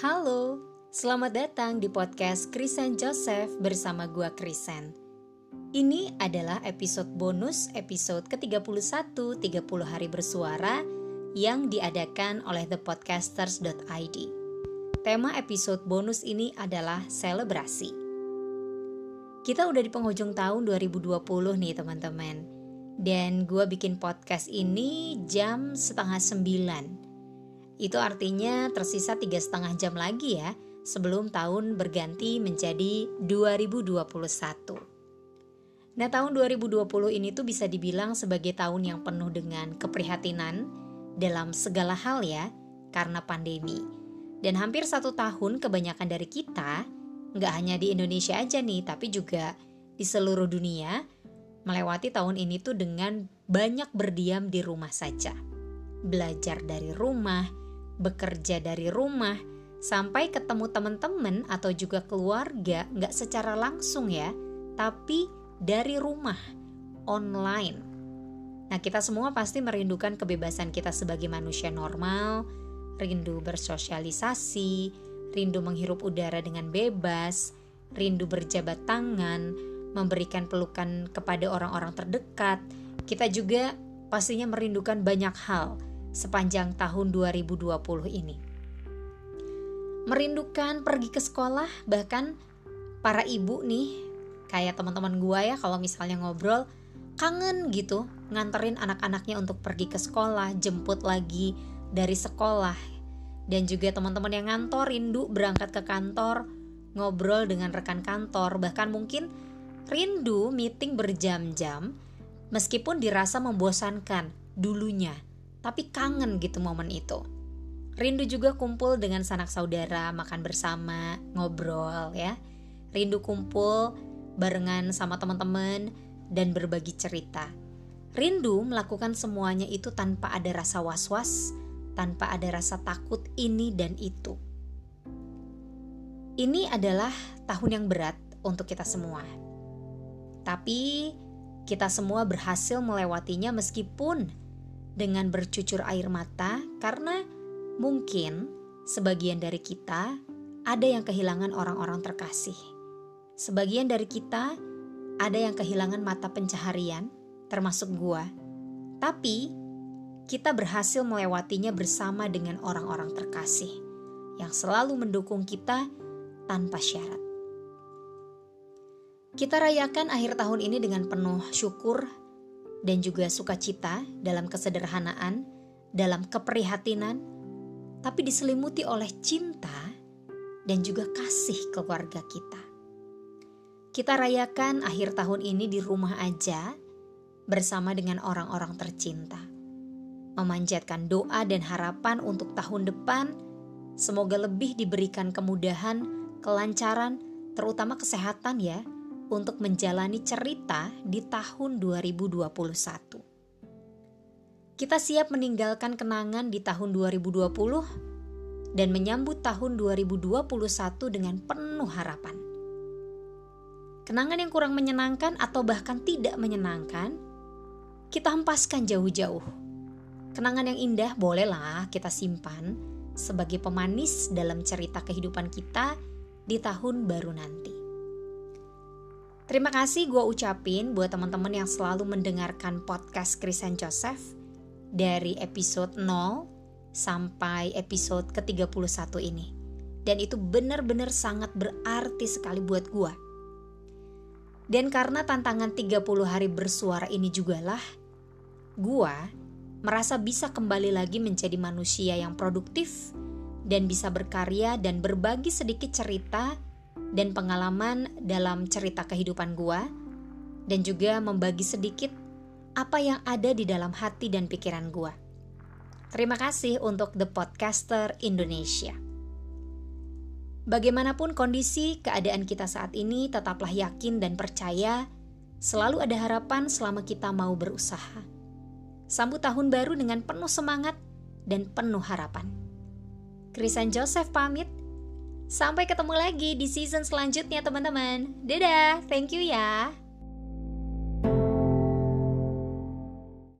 Halo, selamat datang di podcast Krisen Joseph bersama gua Krisen. Ini adalah episode bonus episode ke-31 30 hari bersuara yang diadakan oleh thepodcasters.id. Tema episode bonus ini adalah selebrasi. Kita udah di penghujung tahun 2020 nih teman-teman. Dan gua bikin podcast ini jam setengah sembilan itu artinya tersisa tiga setengah jam lagi ya sebelum tahun berganti menjadi 2021. Nah tahun 2020 ini tuh bisa dibilang sebagai tahun yang penuh dengan keprihatinan dalam segala hal ya karena pandemi. Dan hampir satu tahun kebanyakan dari kita nggak hanya di Indonesia aja nih tapi juga di seluruh dunia melewati tahun ini tuh dengan banyak berdiam di rumah saja. Belajar dari rumah, bekerja dari rumah, sampai ketemu teman-teman atau juga keluarga nggak secara langsung ya, tapi dari rumah, online. Nah kita semua pasti merindukan kebebasan kita sebagai manusia normal, rindu bersosialisasi, rindu menghirup udara dengan bebas, rindu berjabat tangan, memberikan pelukan kepada orang-orang terdekat. Kita juga pastinya merindukan banyak hal, sepanjang tahun 2020 ini. Merindukan pergi ke sekolah, bahkan para ibu nih, kayak teman-teman gua ya kalau misalnya ngobrol, kangen gitu nganterin anak-anaknya untuk pergi ke sekolah, jemput lagi dari sekolah. Dan juga teman-teman yang ngantor rindu berangkat ke kantor, ngobrol dengan rekan kantor, bahkan mungkin rindu meeting berjam-jam meskipun dirasa membosankan dulunya tapi kangen gitu momen itu. Rindu juga kumpul dengan sanak saudara, makan bersama, ngobrol ya. Rindu kumpul barengan sama teman-teman dan berbagi cerita. Rindu melakukan semuanya itu tanpa ada rasa was-was, tanpa ada rasa takut ini dan itu. Ini adalah tahun yang berat untuk kita semua. Tapi kita semua berhasil melewatinya meskipun dengan bercucur air mata karena mungkin sebagian dari kita ada yang kehilangan orang-orang terkasih. Sebagian dari kita ada yang kehilangan mata pencaharian, termasuk gua. Tapi kita berhasil melewatinya bersama dengan orang-orang terkasih yang selalu mendukung kita tanpa syarat. Kita rayakan akhir tahun ini dengan penuh syukur dan juga sukacita dalam kesederhanaan, dalam keprihatinan, tapi diselimuti oleh cinta dan juga kasih keluarga kita. Kita rayakan akhir tahun ini di rumah aja bersama dengan orang-orang tercinta. Memanjatkan doa dan harapan untuk tahun depan, semoga lebih diberikan kemudahan, kelancaran, terutama kesehatan ya, untuk menjalani cerita di tahun 2021. Kita siap meninggalkan kenangan di tahun 2020 dan menyambut tahun 2021 dengan penuh harapan. Kenangan yang kurang menyenangkan atau bahkan tidak menyenangkan, kita hempaskan jauh-jauh. Kenangan yang indah bolehlah kita simpan sebagai pemanis dalam cerita kehidupan kita di tahun baru nanti. Terima kasih gue ucapin buat teman-teman yang selalu mendengarkan podcast Krisan Joseph dari episode 0 sampai episode ke-31 ini. Dan itu benar-benar sangat berarti sekali buat gue. Dan karena tantangan 30 hari bersuara ini jugalah, gue merasa bisa kembali lagi menjadi manusia yang produktif dan bisa berkarya dan berbagi sedikit cerita dan pengalaman dalam cerita kehidupan gua dan juga membagi sedikit apa yang ada di dalam hati dan pikiran gua. Terima kasih untuk The Podcaster Indonesia. Bagaimanapun kondisi keadaan kita saat ini, tetaplah yakin dan percaya selalu ada harapan selama kita mau berusaha. Sambut tahun baru dengan penuh semangat dan penuh harapan. Krisan Joseph pamit. Sampai ketemu lagi di season selanjutnya teman-teman. Dadah, thank you ya.